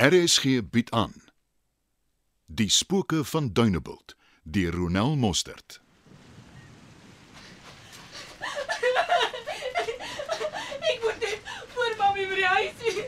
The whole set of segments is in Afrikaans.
RSG bied aan Die spooke van Dunebuld deur Ronel Mostert. Ek moet net voor mami by die huis wees.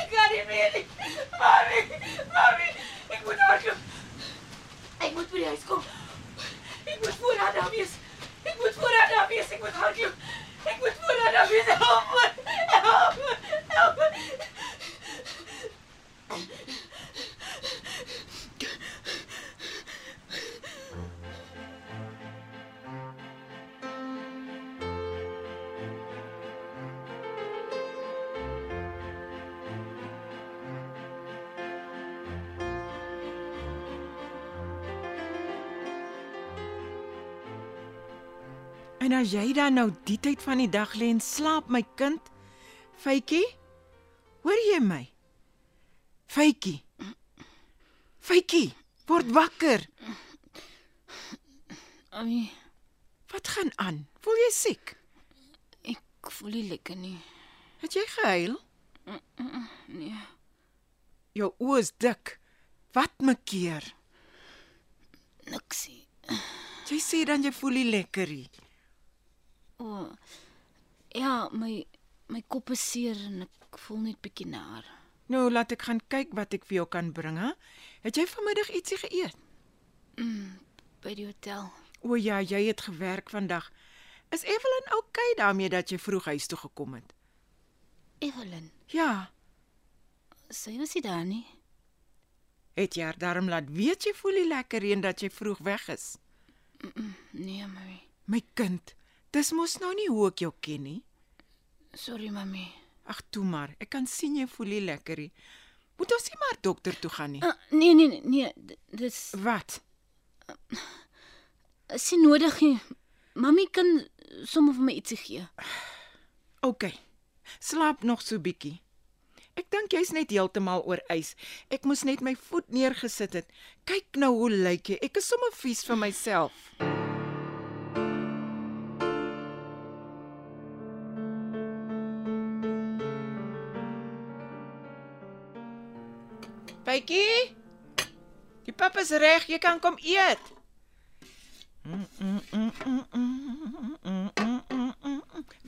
Ek kan nie meer nie. Mami, mami, ek moet hardloop. Ek moet by die huis kom. Ek moet voor haar daar wees. En as jy dan nou die tyd van die dag lê en slaap my kind, Faitjie? Hoor jy my? Faitjie. Faitjie, word wakker. Mami, Wat gaan aan? Voel jy siek? ek voel nie lekker nie. Het jy gehuil? Nee. Jou oë is dik. Wat mekeer? Niksie. Jy sê dan jy voel nie lekker nie. O. Oh, ja, my my kop is seer en ek voel net bietjie naar. Nou laat ek gaan kyk wat ek vir jou kan bring, hè? Het jy vanmiddag ietsie geëet? By die hotel. O ja, jy het gewerk vandag. Is Evelyn oukei okay daarmee dat jy vroeg huis toe gekom het? Evelyn, Ja, sy was nie daar nie. het jy haar daarom laat weet jy voel nie lekker nie en dat jy vroeg weg is. Nee, mami. My kind, dis mos nou nie hoe ek jou ken nie. Sorry, mami. Ag toe maar, ek kan sien jy voel nie lekker nie. Moet ons nie maar dokter toe gaan nie. Uh, nee, nee, nee, nee, dis Wat? is nie nodig nie. Mami kan sommer vir my ietsie gee. OK. Slaap nog so bietjie. Ek dink jy's net heeltemal oor ys. Ek moes net my voet neergesit het. Kyk nou hoe lyk jy. Ek is sommer vies vir myself. Bytjie? Die pap is reg, jy kan kom eet.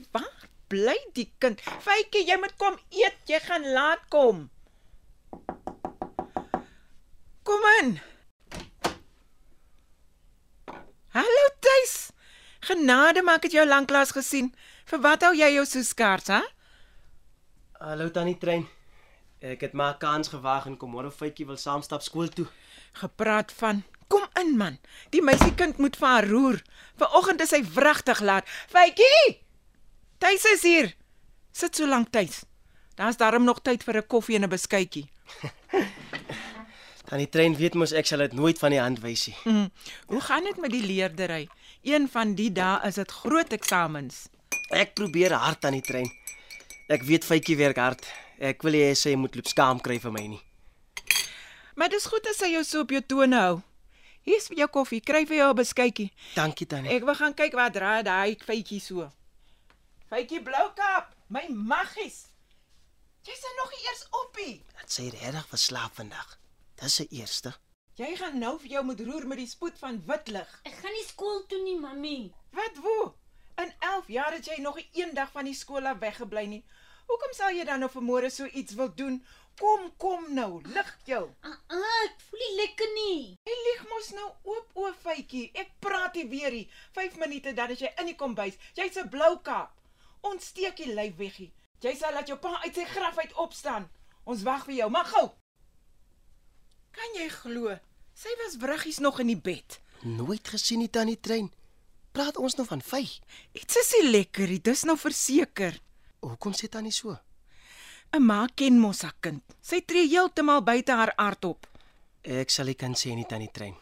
Waar bly die kind? Fytjie, jy moet kom eet. Jy gaan laat kom. Kom in. Hallo Tuis. Genade, maar ek jou lanklaas gesien. Vir wat hou jy jou so skaars, hè? Hallo tannie Trein. Ek het maar kans gewaag en kom môre fytjie wil saam stap skool toe. Gepraat van Kom in man. Die meisiekind moet vir haar roer. Vanoggend is hy wragtig laat. Fytjie! Tuis is hier. Sit so lank tuis. Daar's darm nog tyd vir 'n koffie en 'n beskuitjie. Tannie Trein weet mos ek sal dit nooit van die hand wys nie. Mm. Hoe gaan dit met die leerdery? Een van die dae is dit groot eksamens. Ek probeer hard tannie Trein. Ek weet fytjie werk hard. Ek wil hê sy moet loop skaam kry vir my nie. Maar dis goed as hy jou so op jou tone hou. Hier's vir jou koffie. Kry vir jou 'n beskuitjie. Dankie tannie. Ek wil gaan kyk wat draai daai feitjie so. Feitjie Bloukap, my maggies. Jy's nou nog nie eers oppie. Dat sy regtig verslaap vandag. Dis 'n eerste. Jy gaan nou vir jou moet roer met die spoed van wit lig. Ek gaan nie skool toe nie, mami. Wat wo? In 11 jaar het jy nog nie een dag van die skool af weggebly nie. Hoekom sal jy dan nou vanmôre so iets wil doen? Kom, kom nou, lig jou. Ah, ah, ek voel nie lekker nie. Jy lieg mos nou oop o feitjie. Ek praat hier weer hier. 5 minute dan as jy in die kombuis. Jy's 'n blou kaap. Ontsteek die lyf weggie. Jy sal laat jou pa uit sy graf uit opstaan. Ons wag vir jou, maar gou. Kan jy glo? Sy was wriggies nog in die bed. Nooit gesien nie tannie Trein. Praat ons nou van vy. Iets is nie lekker nie, dis nou verseker. Hoekom sê tannie so? 'n Ma ken mos haar kind. Sy tree heeltemal buite haar aard op. Ek sal nie kan sê nie tannie Trein.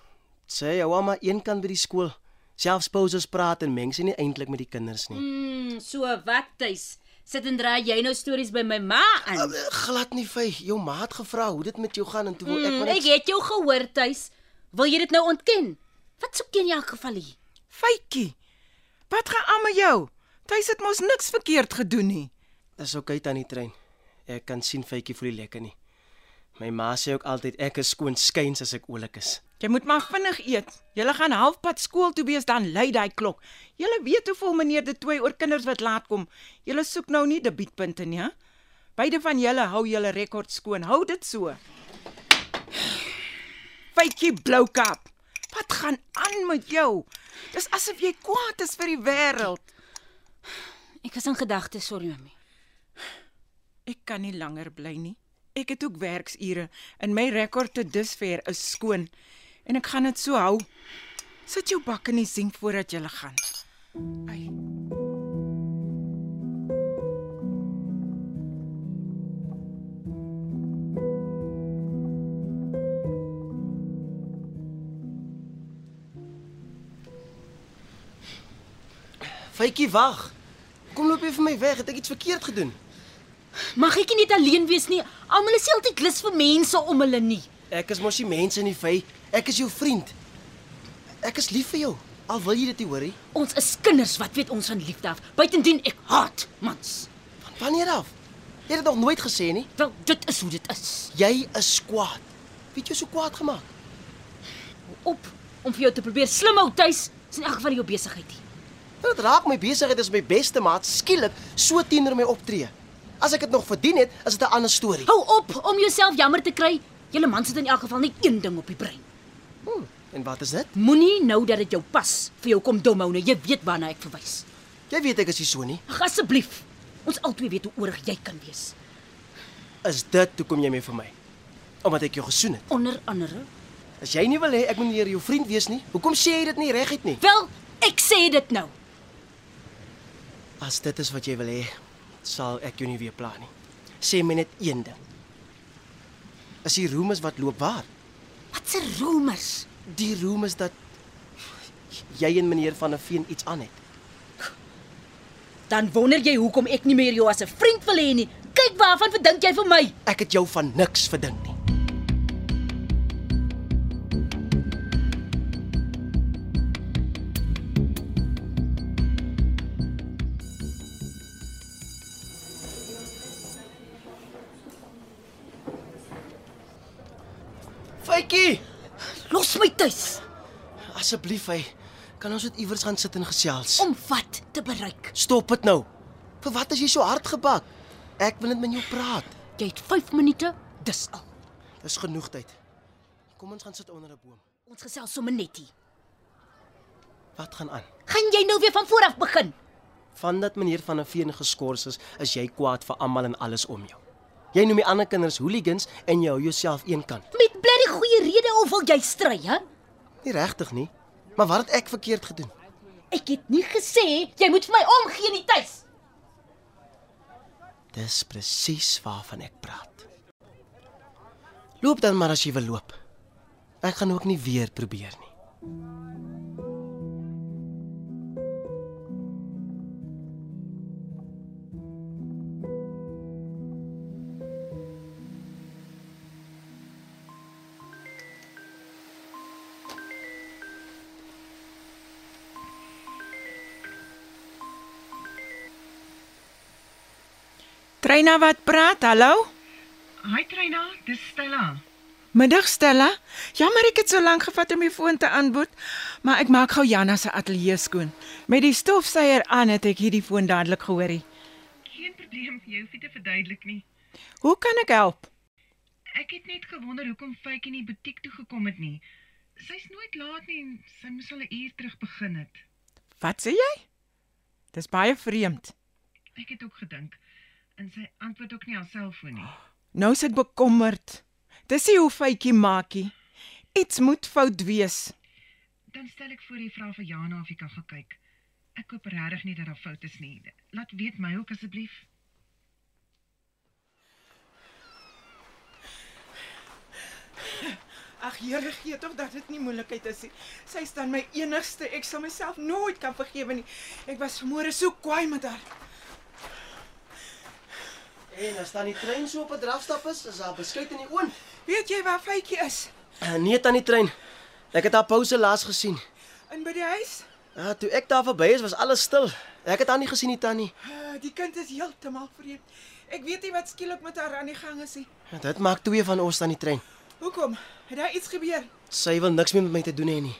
Sy hou maar een kant by die skool. Selfs pouses praat en meng sy nie eintlik met die kinders nie. Mm, so wat tuis. Sit en draai jy nou stories by my ma aan. Uh, glad nie vy. Jou ma het gevra hoe dit met jou gaan en toe wil ek Mm, maar ek net het jou gehoor tuis. Wil jy dit nou ontken? Wat soek jy in elk geval hier? Fytjie. Wat gaan aan met jou? Tuis het mos niks verkeerd gedoen nie. Dis oukei tannie Trein. Ek kan sien Faitjie voel nie lekker nie. My ma sê ook altyd ek is skoon skuins as ek oulik is. Jy moet maar vinnig eet. Julle gaan halfpad skool toe wees dan lui daai klok. Julle weet hoe vol meneer De Tooy oor kinders wat laat kom. Julle soek nou nie debietpunte nie, hè? Beide van julle hou julle rekord skoon. Hou dit so. Fytjie Bloukap. Wat gaan aan met jou? Dis asof jy kwaad is vir die wêreld. Ek is in gedagtes, sorry mami. Ek kan nie langer bly nie. Ek het ook werksure en my rekord tot dusver is skoon en ek gaan dit so hou. Sit jou bak in die sink voordat jy gaan. Ai. Faitjie, wag. Kom loop jy vir my weg? Het ek iets verkeerd gedoen? Mag ek nie net alleen wees nie. Almal is altyd lus vir mense om hulle nie. Ek is mos nie mense nie, Fay. Ek is jou vriend. Ek is lief vir jou. Al wil jy dit nie hoor nie. Ons is kinders, wat weet ons van liefde af? Buitendien ek haat mans. Van wanneer af? Jy het dit nog nooit gesê nie. Wel, dit is hoe dit is. Jy is kwaad. Wie het jou so kwaad gemaak? Op om vir jou te probeer slim hou tuis, is in elk geval jou besigheid nie. Dit raak my besigheid as my beste maat skielik so teenoor my optree. As ek dit nog verdien het, is dit 'n ander storie. Hou op om jouself jammer te kry. Julle mans het in elk geval net een ding op die brein. Hm, en wat is dit? Moenie nou dat dit jou pas vir jou kom dom hou nie. Jy weet waarna ek verwys. Jy weet ek is nie so nie. Ag asseblief. Ons albei weet hoe oorig jy kan wees. Is dit hoekom jy my vir my? Omdat ek jou gesoen het. Onder andere. As jy nie wil hê ek moet meer jou vriend wees nie, hoekom sê jy dit nie reguit nie? Wel, ek sê dit nou. As dit is wat jy wil hê, sal ek jou nie weer pla nie. Sê my net een ding. Is die roemes wat loop waar? Wat se rumors? Die roemes dat jy en meneer van der Veen iets aan het. Dan wonder jy hoekom ek nie meer jou as 'n vriend wil hê nie. Kyk waarvan verdink jy vir my? Ek het jou van niks verdink nie. Faitjie, Los my tuis asseblief hy, kan ons net iewers gaan sit en gesels? om wat te bereik. Stop dit nou. Vir wat is jy so hard gebak? Ek wil net met jou praat. Jy het 5 minute, dis al. Dis genoeg tyd. Kom ons gaan sit onder 'n boom. Ons gesels sommer net hier. Wat gaan aan? Gaan jy nou weer van voor af begin? Vandat meneer van der Veen geskort is, is jy kwaad vir almal en alles om jou. Jy noem die ander kinders hooligans en jy hou jouself eenkant. Met of wil jy stry, hè? Nie regtig nie. Maar wat het ek verkeerd gedoen? Ek het nie gesê jy moet vir my omgee nie tuis. Dis presies waarvan ek praat. Loop dan maar as jy wil loop. Ek gaan ook nie weer probeer nie. Treina wat praat? Hallo? Hi Trina, dis Stella. Middag Stella. Jammer ek het so lank gevat om die foon te antwoord, maar ek maak gou Jana se ateljee skoon. Met die stofsuier aan het ek hierdie foon dadelik gehoorie. Geen probleem vir jou om te verduidelik nie. Hoe kan ek help? Ek het net gewonder hoekom Faitjie nie butiek toe gekom het nie. Sy's nooit laat nie en sy moes al 'n uur terug begin het. Wat sê jy? Dis baie vreemd. Ek het ook gedink en sy antwoord ook nie haar selfoon nie. Nou is ek bekommerd. Dis nie hoe fytjie maakie. Iets moet fout wees. Dan stel ek voor jy vra vir Jana of jy kan gaan kyk. Ek hoop regtig nie dat daar fout is nie. Laat weet my ook asseblief. Ag Here, gee tog dat dit nie moeilikheid is nie. Sy is dan my enigste. Ek sal myself nooit kan vergewe nie. Ek was vanmôre so kwaai met haar. En as dan die trein so op 'n drafstap is, is daar beskuit in die oond. Weet jy waar Faitjie is? Uh, nee, tannie trein. Ek het haar pouse laas gesien. In by die huis? Ja, toe ek daar verby is, was alles stil. Ek het haar nie gesien nie, tannie. Uh, die kind is heeltemal vreemd. Ek weet nie wat skielik met haar aan die gang is nie. Ja, dit maak twee van ons aan die trein. Hoekom? Het daar iets gebeur? Sy wil niks meer met my te doen hê nie.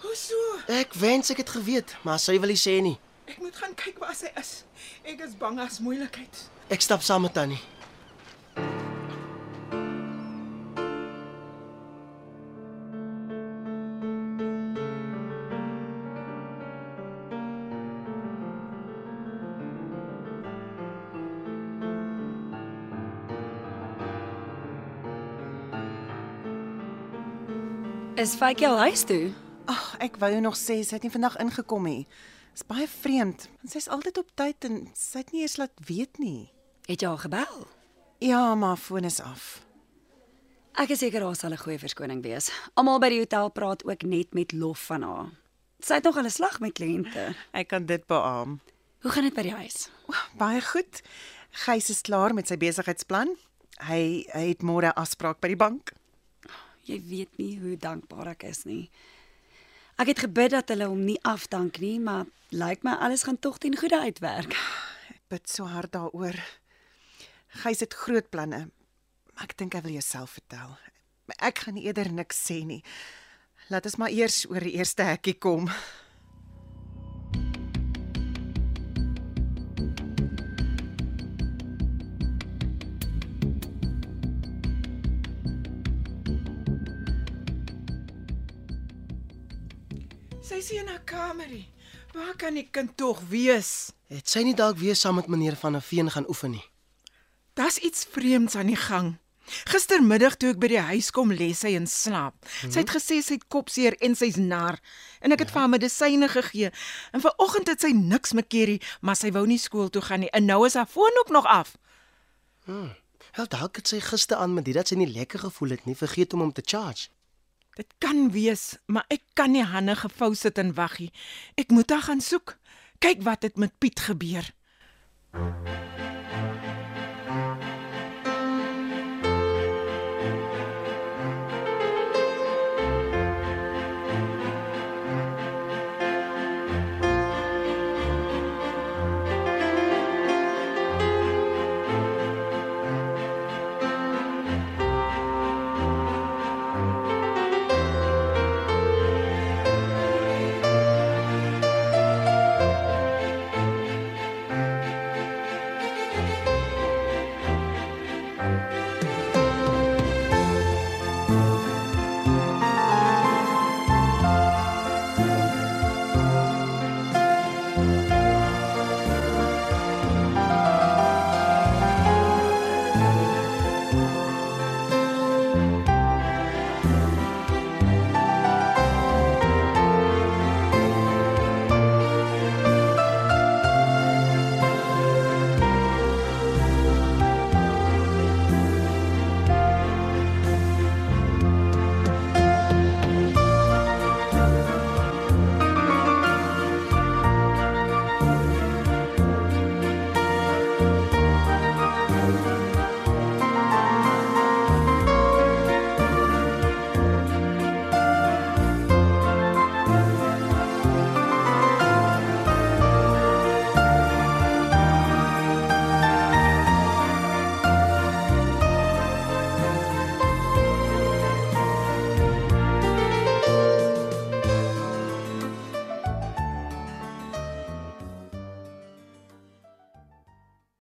Hoe so? Ek wens ek het geweet, maar sy wil nie sê nie. Ek moet gaan kyk waar sy is. Ek is bang as moeilikheid. Ek stap saam met Tannie. Is Faitjie al huis toe? Ag, ek wou jou nog sê sy het nie vandag ingekom nie. Dit's baie vreemd. want Sy's altyd op tyd en sy het nie eens laat weet nie. Het jy haar gebel? Ja, maar foon is af. Ek is seker haar sal 'n goeie verskoning wees. Almal by die hotel praat ook net met lof van haar. Sy het nog 'n slag met kliënte. Ek kan dit beamoen. Hoe gaan dit by die huis? O, baie goed. Gys is klaar met sy besigheidsplan. Hy hy het môre afspraak by die bank. Jy weet nie hoe dankbaar ek is nie. Ek het gebid dat hulle hom nie afdank nie, maar lyk my alles gaan tog ten goeie uitwerk. Ek bid so hard daaroor. Gys het groot planne. Maar ek dink hy wil jouself vertel. Ek gaan eerder niks sê nie. Laat ons maar eers oor die eerste hekkie kom. Sy in haar kamerie. Waar kan die kind tog wees? Het sy nie dalk weer saam met meneer van der Veen gaan oefen nie? Daar's iets vreemds aan die gang. Gistermiddag toe ek by die huis kom, lê sy in slaap. Sy het gesê sy het kopseer en sy's nar en ek het vir haar medisyne gegee. En vanoggend het sy niks met Kerry, maar sy wou nie skool toe gaan nie. En nou is haar foon ook nog af. Wel dalk het sy gister aan met dit dat sy nie lekker gevoel het nie, vergeet om hom te charge. Dit kan wees, maar ek kan nie hande gevou sit en wag nie. Ek moet haar gaan soek. Kyk wat het met Piet gebeur.